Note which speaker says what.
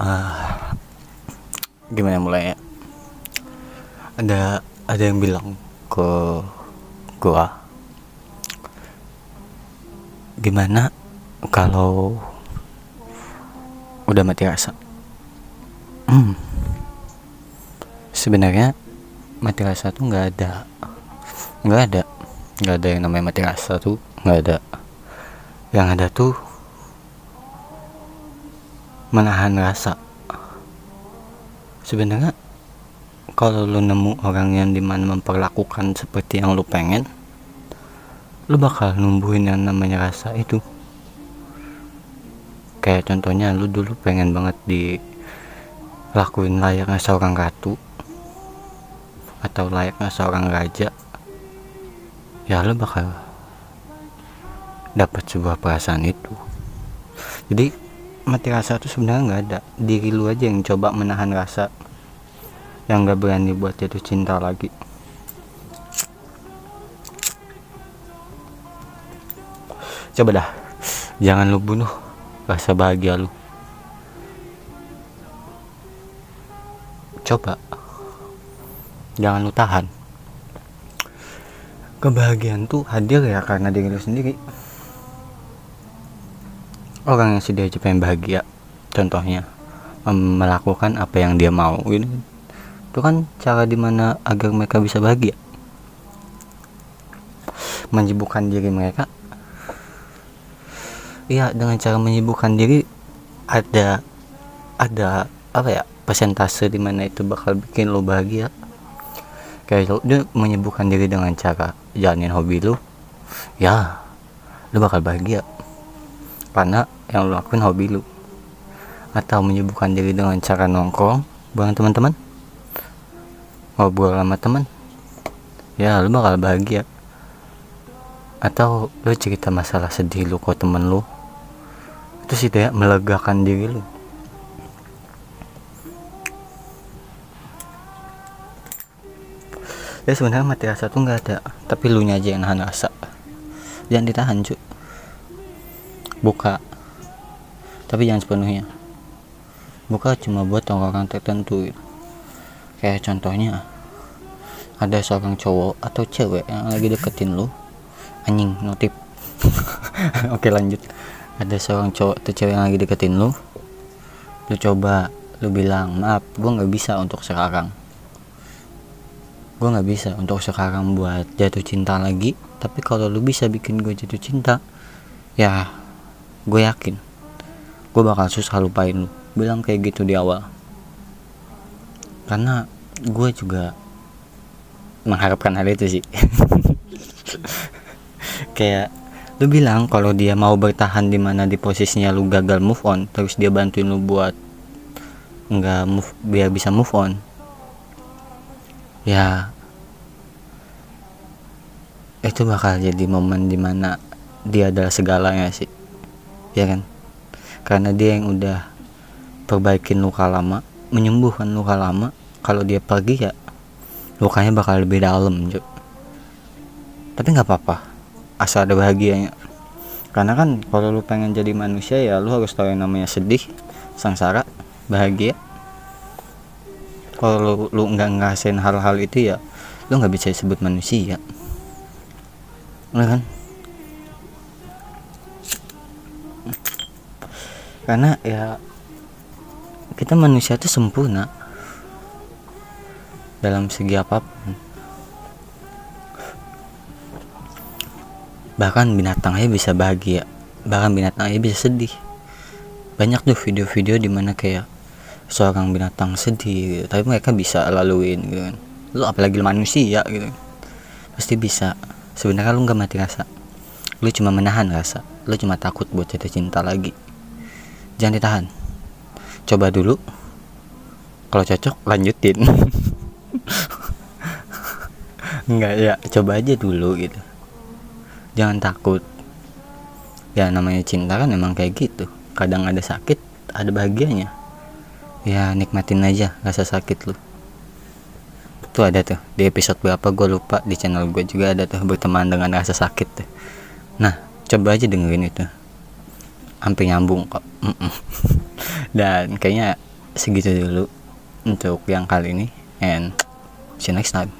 Speaker 1: Ah, gimana mulainya ada ada yang bilang ke gua gimana kalau udah mati rasa? Hmm. sebenarnya mati rasa tuh nggak ada nggak ada. Nggak ada yang namanya mati rasa tuh nggak ada. Yang ada tuh menahan rasa. Sebenarnya kalau lu nemu orang yang di mana memperlakukan seperti yang lu pengen lu bakal numbuhin yang namanya rasa itu. Kayak contohnya lu dulu pengen banget dilakuin layaknya seorang ratu atau layaknya seorang raja ya lu bakal dapat sebuah perasaan itu. Jadi mati rasa itu sebenarnya nggak ada. Diri lu aja yang coba menahan rasa yang nggak berani buat jatuh cinta lagi. Coba dah jangan lu bunuh rasa bahagia lu. Coba jangan lu tahan. Kebahagiaan tuh hadir ya karena diri lu sendiri orang yang sudah pengen bahagia contohnya melakukan apa yang dia mau ini itu kan cara di mana agar mereka bisa bahagia. Menyibukkan diri mereka. Iya dengan cara menyibukkan diri ada ada apa ya persentase di mana itu bakal bikin lo bahagia. Kayak lo menyibukkan diri dengan cara jalanin hobi lo ya lo bakal bahagia karena yang lo lakuin hobi lo atau menyibukkan diri dengan cara nongkrong bareng teman-teman. Ngobrol sama teman. Ya lo bakal bahagia. Atau lo cerita masalah sedih lo ke temen lo itu sih ya melegakan diri lo ya sebenarnya mati rasa tuh nggak ada. Tapi lu nya aja yang nahan rasa. Jangan ditahan cu buka. Tapi jangan sepenuhnya. Buka cuma buat orang-orang tertentu. Kayak contohnya ada seorang cowok atau cewek yang lagi deketin lu. Anjing notif oke lanjut. Ada seorang cowok atau cewek yang lagi deketin lu. Lu coba lu bilang maaf gue nggak bisa untuk sekarang. Gue nggak bisa untuk sekarang buat jatuh cinta lagi. Tapi kalau lu bisa bikin gue jatuh cinta ya gue yakin. Gue bakal susah lupain lu. Bilang kayak gitu di awal. Karena gue juga mengharapkan hal itu sih. Kayak lu bilang kalau dia mau bertahan di mana di posisinya lu gagal move on terus dia bantuin lu buat nggak move biar bisa move on. Ya itu bakal jadi momen di mana dia adalah segalanya sih ya kan? Karena dia yang udah perbaikin luka lama menyembuhkan luka lama kalau dia pergi ya lukanya bakal lebih dalam juga tapi nggak apa-apa asal ada bahagianya. Karena kan kalau lu pengen jadi manusia ya lu harus tahu yang namanya sedih sengsara bahagia. Kalau lu, nggak ngerasain hal-hal itu ya lu nggak bisa disebut manusia. Udah kan karena ya kita manusia itu sempurna. Dalam segi apa pun. Bahkan binatang aja bisa bahagia. Bahkan binatang aja bisa sedih. Banyak tuh video-video di mana kayak seorang binatang sedih gitu. tapi mereka bisa laluin gitu kan. Lu apalagi manusia gitu pasti bisa. Sebenarnya lu nggak mati rasa. Lu cuma menahan rasa. Lu cuma takut buat jatuh cinta lagi jangan ditahan. Coba dulu. Kalau cocok lanjutin. Enggak ya coba aja dulu gitu. Jangan takut. Ya namanya cinta kan emang kayak gitu. Kadang ada sakit ada bahagianya. Ya nikmatin aja rasa sakit lu. Tuh ada tuh di episode berapa gue lupa di channel gue juga ada tuh berteman dengan rasa sakit tuh. Nah coba aja dengerin itu hampir nyambung kok. Mm-mm. dan kayaknya segitu dulu untuk yang kali ini. And see you next time